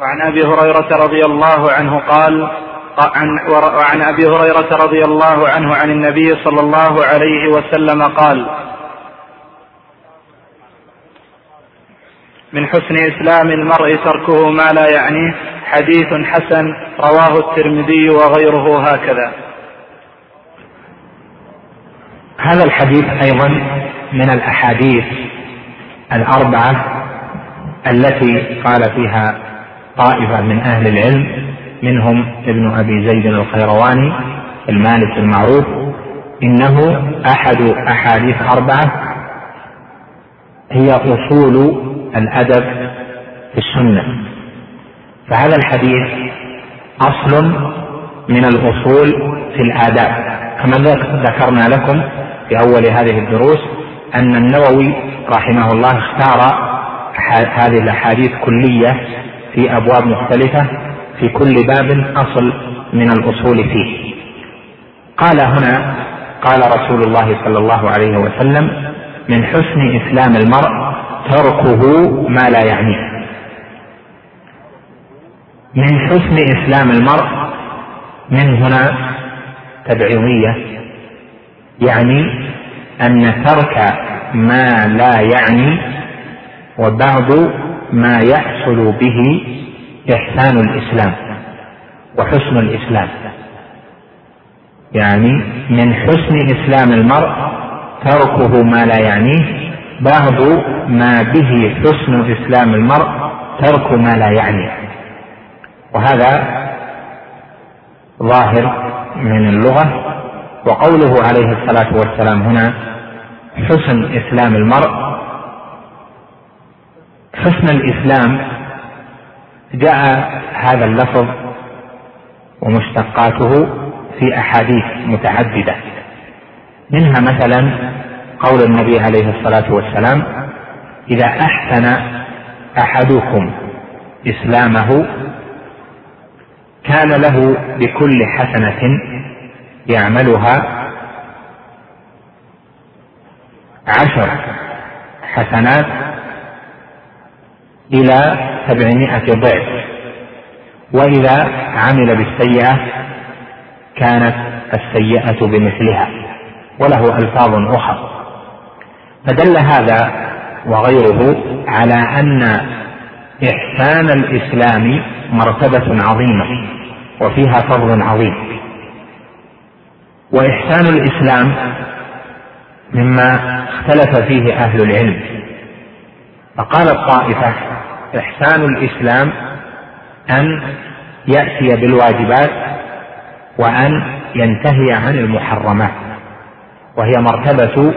وعن أبي هريرة رضي الله عنه قال عن وعن أبي هريرة رضي الله عنه عن النبي صلى الله عليه وسلم قال من حسن إسلام المرء تركه ما لا يعنيه حديث حسن رواه الترمذي وغيره هكذا. هذا الحديث أيضا من الأحاديث الأربعة التي قال فيها طائفة من أهل العلم منهم ابن أبي زيد الخيرواني المالك المعروف. إنه أحد أحاديث أربعة هي أصول الأدب في السنة. فهذا الحديث أصل من الأصول في الآداب. كما ذكرنا لكم في أول هذه الدروس أن النووي رحمه الله اختار هذه الأحاديث كلية في أبواب مختلفة في كل باب أصل من الأصول فيه. قال هنا قال رسول الله صلى الله عليه وسلم من حسن إسلام المرء تركه ما لا يعنيه. من حسن إسلام المرء من هنا تبعيضية يعني أن ترك ما لا يعني وبعض ما يحصل به إحسان الإسلام وحسن الإسلام. يعني من حسن إسلام المرء تركه ما لا يعنيه بعض ما به حسن إسلام المرء ترك ما لا يعنيه وهذا ظاهر من اللغة وقوله عليه الصلاة والسلام هنا حسن إسلام المرء حسن الإسلام جاء هذا اللفظ ومشتقاته في أحاديث متعددة. منها مثلا قول النبي عليه الصلاة والسلام إذا أحسن أحدكم إسلامه كان له بكل حسنة يعملها عشر حسنات إلى سبعمائة ضعف. وإذا عمل بالسيئة كانت السيئة بمثلها وله ألفاظ أخرى. فدل هذا وغيره على أن إحسان الإسلام مرتبة عظيمة وفيها فضل عظيم. وإحسان الإسلام مما اختلف فيه أهل العلم. فقال الطائفة إحسان الإسلام أن يأتي بالواجبات وأن ينتهي عن المحرمات وهي مرتبة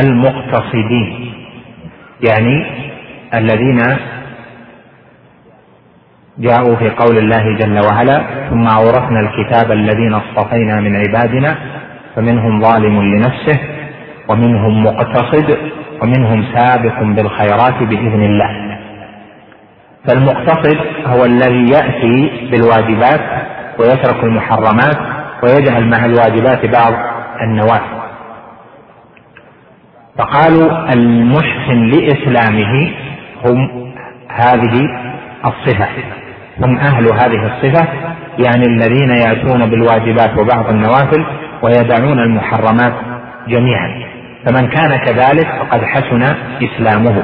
المقتصدين يعني الذين جاءوا في قول الله جل وعلا ثم أورثنا الكتاب الذين اصطفينا من عبادنا فمنهم ظالم لنفسه ومنهم مقتصد ومنهم سابق بالخيرات بإذن الله. فالمقتصد هو الذي يأتي بالواجبات ويترك المحرمات ويجعل مع الواجبات بعض النوافل فقالوا المحسن لإسلامه هم هذه الصفة هم أهل هذه الصفة يعني الذين يأتون بالواجبات وبعض النوافل ويدعون المحرمات جميعا. فمن كان كذلك فقد حسن إسلامه.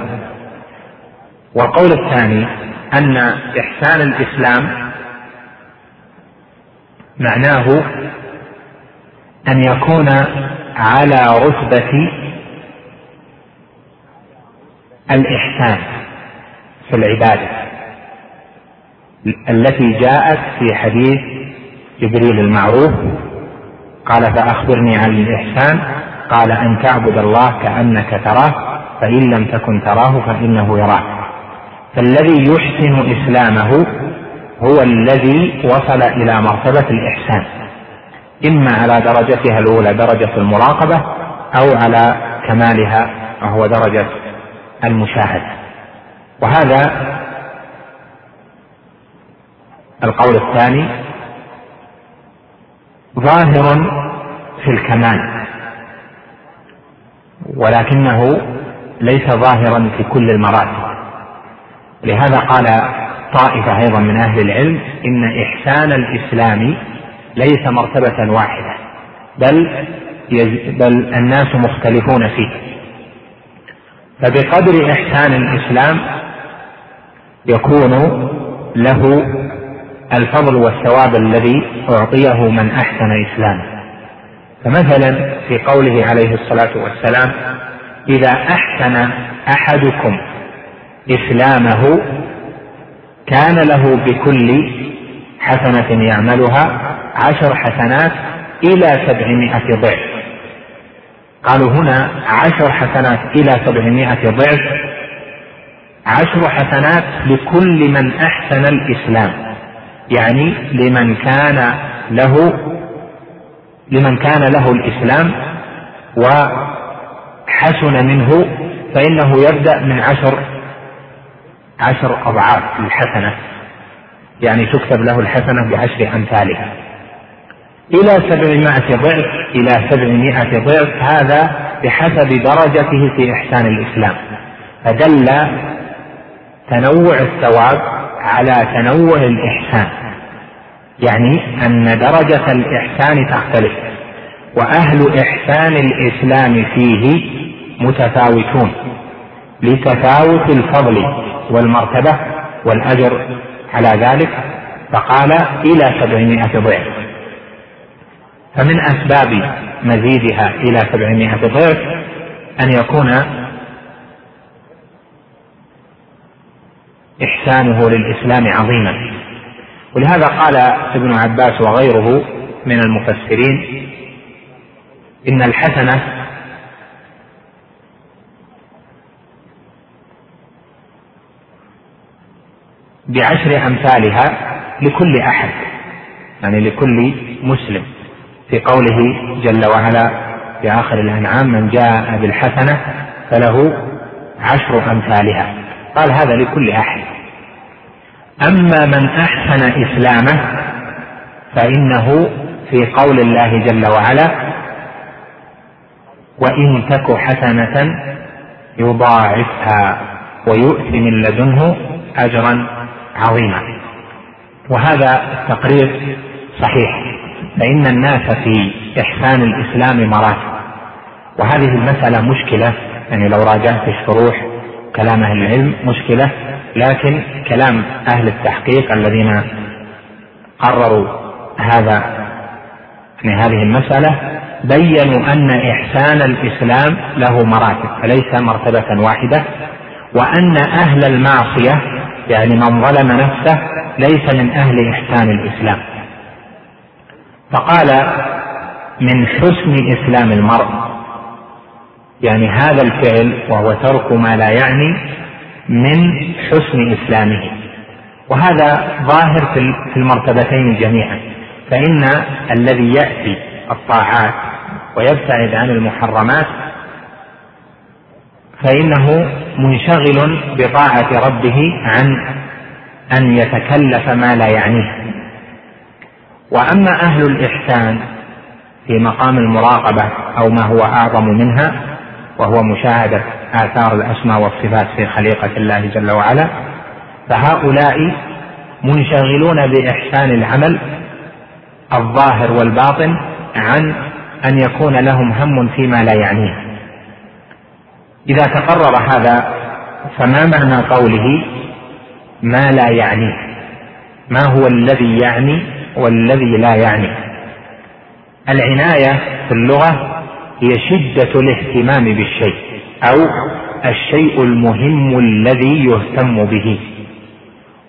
والقول الثاني أن إحسان الإسلام معناه أن يكون على رتبة الإحسان في العبادة التي جاءت في حديث جبريل المعروف قال فأخبرني عن الإحسان قال أن تعبد الله كأنك تراه فإن لم تكن تراه فإنه يراك فالذي يحسن إسلامه هو الذي وصل إلى مرتبة الإحسان. إما على درجتها الأولى درجة المراقبة أو على كمالها وهو درجة المشاهده وهذا القول الثاني ظاهر في الكمال ولكنه ليس ظاهرا في كل المراتب. لهذا قال طائفة أيضا من أهل العلم إن إحسان الإسلام ليس مرتبة واحدة بل بل الناس مختلفون فيه. فبقدر إحسان الإسلام يكون له الفضل والثواب الذي أعطيه من أحسن إسلامه. فمثلا في قوله عليه الصلاة والسلام إذا أحسن أحدكم إسلامه كان له بكل حسنة يعملها عشر حسنات إلى سبعمائة ضعف. قالوا هنا عشر حسنات إلى سبعمائة ضعف. عشر حسنات لكل من أحسن الإسلام. يعني لمن كان له لمن كان له الإسلام وحسن منه فإنه يبدأ من عشر عشر أضعاف الحسنة يعني تكتب له الحسنة بعشر أمثالها. إلى سبعمائة ضعف إلى سبعمائة ضعف هذا بحسب درجته في إحسان الإسلام. فدل تنوع الثواب على تنوع الإحسان يعني أن درجة الإحسان تختلف وأهل إحسان الإسلام فيه متفاوتون لتفاوت الفضل والمرتبة والأجر على ذلك فقال إلى سبعمائة ضعف. فمن أسباب مزيدها إلى سبعمائة ضعف أن يكون إحسانه للإسلام عظيما. ولهذا قال ابن عباس وغيره من المفسرين إن الحسنة بعشر أمثالها لكل أحد يعني لكل مسلم. في قوله جل وعلا في آخر الأنعام من جاء بالحسنة فله عشر أمثالها. قال هذا لكل أحد. أما من أحسن إسلامه فإنه في قول الله جل وعلا وإن تك حسنة يضاعفها ويؤت من لدنه أجرا عظيما وهذا التقرير صحيح فإن الناس في إحسان الإسلام مراتب. وهذه المسألة مشكلة يعني لو راجعت الشروح كلام أهل العلم مشكلة لكن كلام أهل التحقيق الذين قرروا هذا يعني هذه المسألة بينوا أن إحسان الإسلام له مراتب فليس مرتبة واحدة وأن أهل المعصية يعني من ظلم نفسه ليس من أهل إحسان الإسلام. فقال من حسن إسلام المرء يعني هذا الفعل وهو ترك ما لا يعني من حسن إسلامه. وهذا ظاهر في المرتبتين جميعا فإن الذي يأتي الطاعات ويبتعد عن المحرمات فإنه منشغل بطاعة ربه عن أن يتكلف ما لا يعنيه. وأما أهل الإحسان في مقام المراقبة أو ما هو أعظم منها وهو مشاهدة آثار الأسماء والصفات في خليقة الله جل وعلا فهؤلاء منشغلون بإحسان العمل الظاهر والباطن عن أن يكون لهم هم فيما لا يعنيه. إذا تقرر هذا فما معنى قوله ما لا يعنيه ما هو الذي يعني والذي لا يعني؟ العناية في اللغة هي شدة الاهتمام بالشيء أو الشيء المهم الذي يهتم به.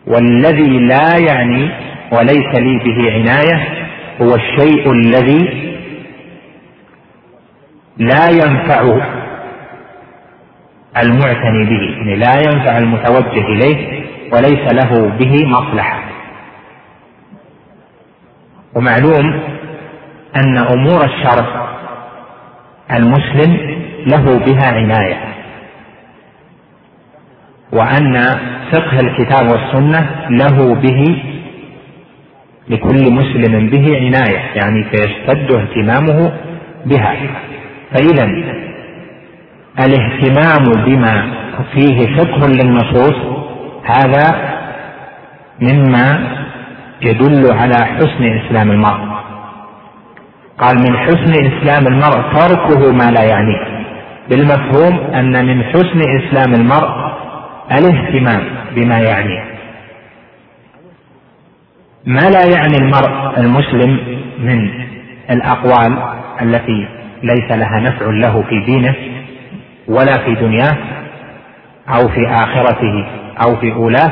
والذي لا يعني وليس لي به عناية هو الشيء الذي لا ينفع المعتني به يعني لا ينفع المتوجه إليه وليس له به مصلحة. ومعلوم أن أمور الشرع المسلم له بها عناية. وأن فقه الكتاب والسنة له به لكل مسلم به عناية يعني فيشتد اهتمامه بها. فاذا الاهتمام بما فيه فقه للنصوص هذا مما يدل على حسن إسلام المرء. قال من حسن إسلام المرء تركه ما لا يعنيه بالمفهوم أن من حسن إسلام المرء الاهتمام بما يعنيه ما لا يعني المرء المسلم من الأقوال التي ليس لها نفع له في دينه ولا في دنياه أو في آخرته أو في أولاه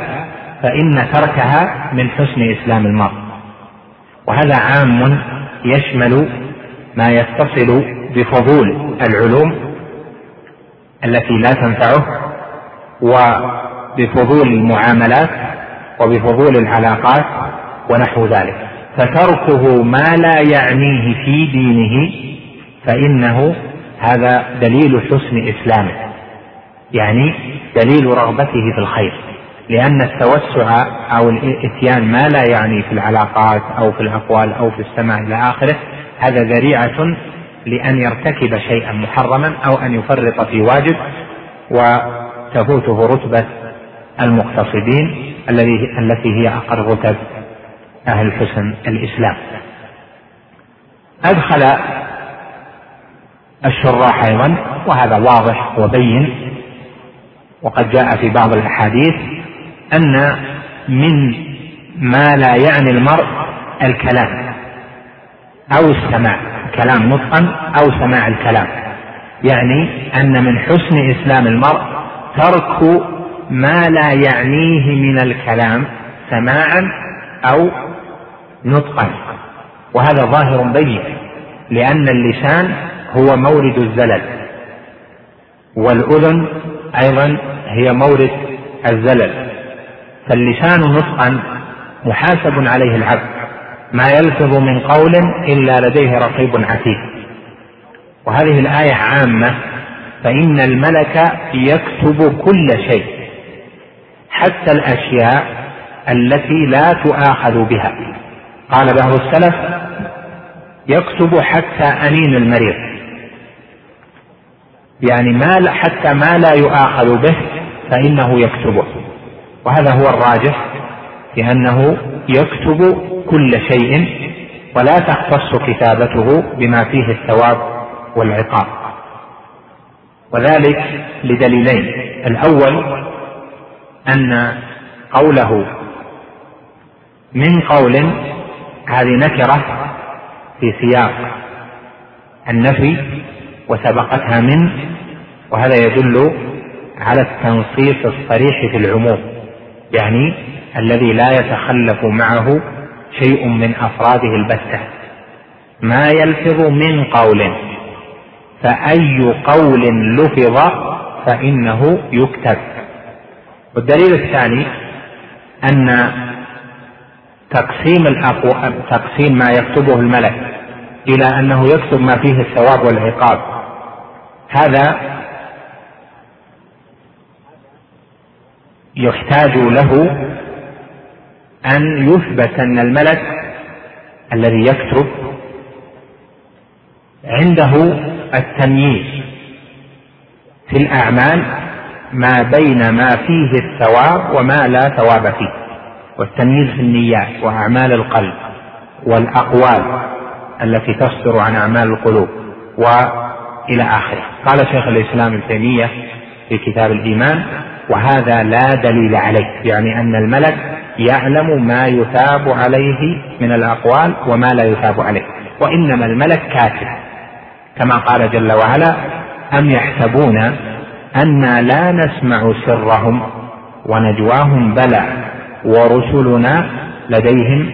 فإن تركها من حسن إسلام المرء. وهذا عام يشمل ما يتصل بفضول العلوم التي لا تنفعه وبفضول المعاملات وبفضول العلاقات ونحو ذلك. فتركه ما لا يعنيه في دينه فإنه هذا دليل حسن إسلامه يعني دليل رغبته في الخير لأن التوسع أو الإتيان ما لا يعني في العلاقات أو في الأقوال أو في السماع إلى آخره هذا ذريعة لأن يرتكب شيئا محرما أو أن يفرط في واجب وتفوته رتبة المقتصدين الذي التي هي أقل رتب أهل حسن الإسلام. أدخل الشراح أيضا وهذا واضح وبين وقد جاء في بعض الأحاديث أن من ما لا يعني المرء الكلام أو السماع كلام نطقا أو سماع الكلام. يعني أن من حسن إسلام المرء ترك ما لا يعنيه من الكلام سماعا أو نطقا. وهذا ظاهر بين لأن اللسان هو مورد الزلل. والأذن أيضا هي مورد الزلل. فاللسان نطقا محاسب عليه العبد. ما يلفظ من قول إلا لديه رقيب عتيد. وهذه الآية عامة. فإن الملك يكتب كل شيء. حتى الأشياء التي لا تؤاخذ بها. قال بعض السلف يكتب حتى أنين المريض. يعني ما حتى ما لا يؤاخذ به فإنه يكتبه وهذا هو الراجح لأنه يكتب كل شيء ولا تختص كتابته بما فيه الثواب والعقاب. وذلك لدليلين. الأول أن قوله من قول هذه نكرة في سياق النفي وسبقتها من وهذا يدل على التنصيص الصريح في العموم يعني الذي لا يتخلف معه شيء من أفراده البتة. ما يلفظ من قول فأي قول لفظ فإنه يكتب. والدليل الثاني أن تقسيم الأقوى تقسيم ما يكتبه الملك إلى أنه يكتب ما فيه الثواب والعقاب. هذا يحتاج له أن يثبت أن الملك الذي يكتب عنده التمييز في الأعمال ما بين ما فيه الثواب وما لا ثواب فيه والتمييز في النيات وأعمال القلب والأقوال التي تصدر عن أعمال القلوب وإلى آخره. قال شيخ الإسلام ابن تيمية في كتاب الإيمان وهذا لا دليل عليه يعني أن الملك يعلم ما يثاب عليه من الأقوال وما لا يثاب عليه وإنما الملك كاتب كما قال جل وعلا أم يحسبون أنا لا نسمع سرهم ونجواهم بلى ورسلنا لديهم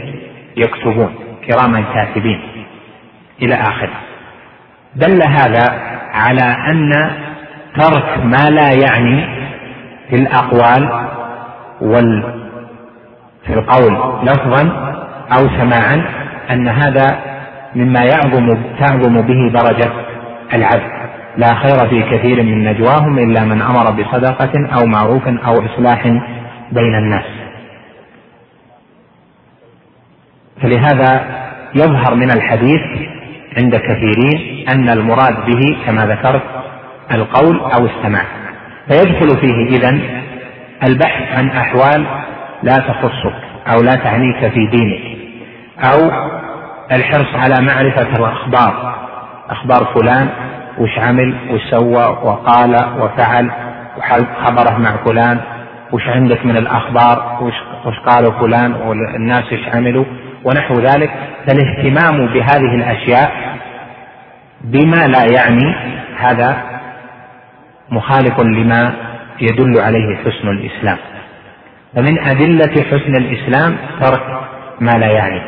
يكتبون كراما كاتبين. إلى آخره. دل هذا على أن ترك ما لا يعني في الأقوال وال في القول لفظا أو سماعا أن هذا مما يعظم تعظم به درجة العبد. لا خير في كثير من نجواهم إلا من أمر بصدقة أو معروف أو إصلاح بين الناس. فلهذا يظهر من الحديث عند كثيرين أن المراد به كما ذكرت القول أو السماع. فيدخل فيه إذا البحث عن أحوال لا تخصك أو لا تعنيك في دينك أو الحرص على معرفة الأخبار. أخبار فلان وش عمل وش سوى وقال وفعل وخبره مع فلان وش عندك من الأخبار وش, وش قالوا فلان والناس وش عملوا. ونحو ذلك فالاهتمام بهذه الأشياء بما لا يعني هذا مخالف لما يدل عليه حسن الإسلام. فمن أدلة حسن الإسلام ترك ما لا يعني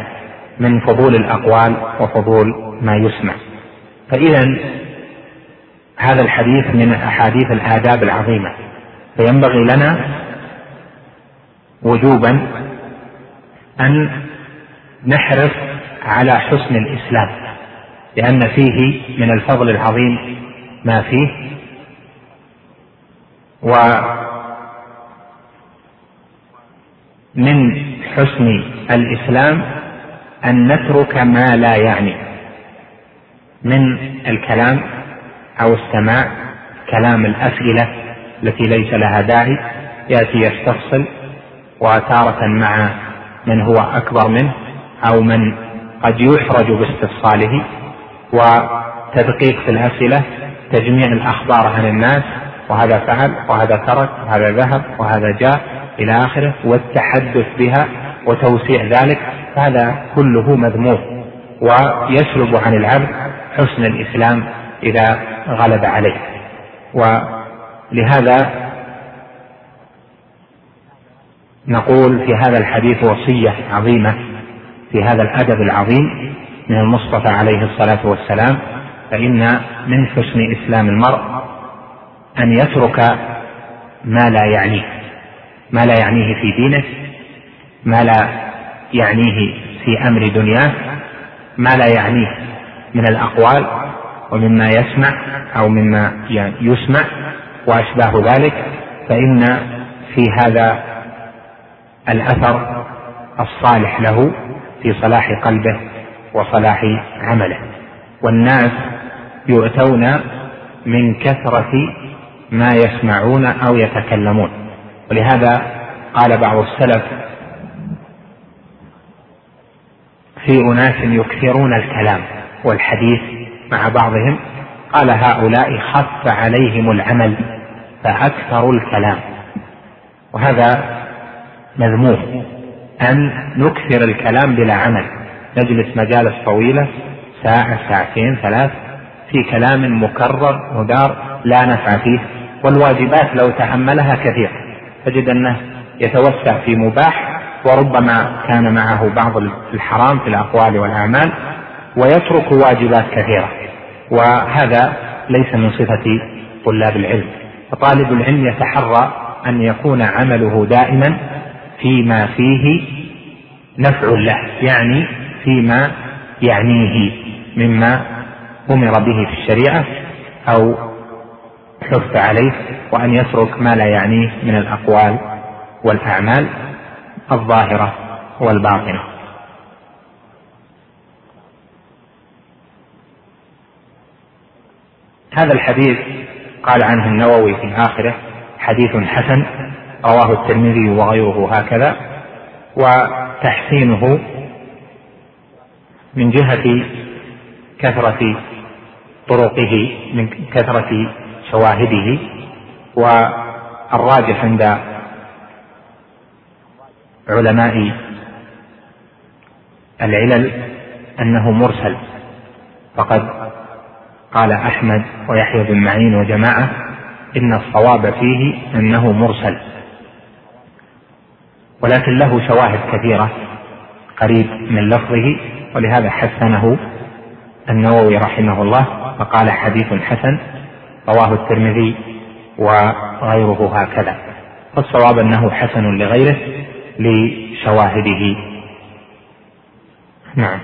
من فضول الأقوال وفضول ما يسمع. فإذا هذا الحديث من أحاديث الآداب العظيمة. فينبغي لنا وجوبا أن نحرص على حسن الإسلام لأن فيه من الفضل العظيم ما فيه. ومن حسن الإسلام أن نترك ما لا يعني من الكلام أو السماع كلام الأسئلة التي ليس لها داعي يأتي يستفصل وتارة مع من هو أكبر منه. أو من قد يحرج باستفصاله وتدقيق في الأسئلة تجميع الأخبار عن الناس وهذا فعل وهذا ترك وهذا ذهب وهذا جاء إلى آخره والتحدث بها وتوسيع ذلك هذا كله مذموم ويسلب عن العبد حسن الإسلام إذا غلب عليه. ولهذا نقول في هذا الحديث وصية عظيمة في هذا الأدب العظيم من المصطفى عليه الصلاة والسلام فإن من حسن إسلام المرء أن يترك ما لا يعنيه ما لا يعنيه في دينه ما لا يعنيه في أمر دنياه ما لا يعنيه من الأقوال ومما يسمع أو مما يسمع وأشباه ذلك فإن في هذا الأثر الصالح له في صلاح قلبه وصلاح عمله. والناس يؤتون من كثرة ما يسمعون أو يتكلمون. ولهذا قال بعض السلف في أناس يكثرون الكلام والحديث مع بعضهم قال هؤلاء خف عليهم العمل فأكثروا الكلام. وهذا مذموم. أن نكثر الكلام بلا عمل. نجلس مجالس طويلة ساعة ساعتين ثلاث في كلام مكرر مدار لا نفع فيه. والواجبات لو تحملها كثير. تجد أنه يتوسع في مباح وربما كان معه بعض الحرام في الأقوال والأعمال ويترك واجبات كثيرة. وهذا ليس من صفة طلاب العلم. فطالب العلم يتحرى أن يكون عمله دائما فيما فيه نفع له يعني فيما يعنيه مما أمر به في الشريعة أو حث عليه وأن يترك ما لا يعنيه من الأقوال والأعمال الظاهرة والباطنة. هذا الحديث قال عنه النووي في آخره حديث حسن رواه الترمذي وغيره هكذا وتحسينه من جهة كثرة طرقه من كثرة شواهده والراجح عند علماء العلل أنه مرسل. فقد قال أحمد ويحيى بن معين وجماعة إن الصواب فيه أنه مرسل. ولكن له شواهد كثيرة قريب من لفظه ولهذا حسنه النووي رحمه الله فقال حديث حسن رواه الترمذي وغيره هكذا. فالصواب أنه حسن لغيره لشواهده. نعم.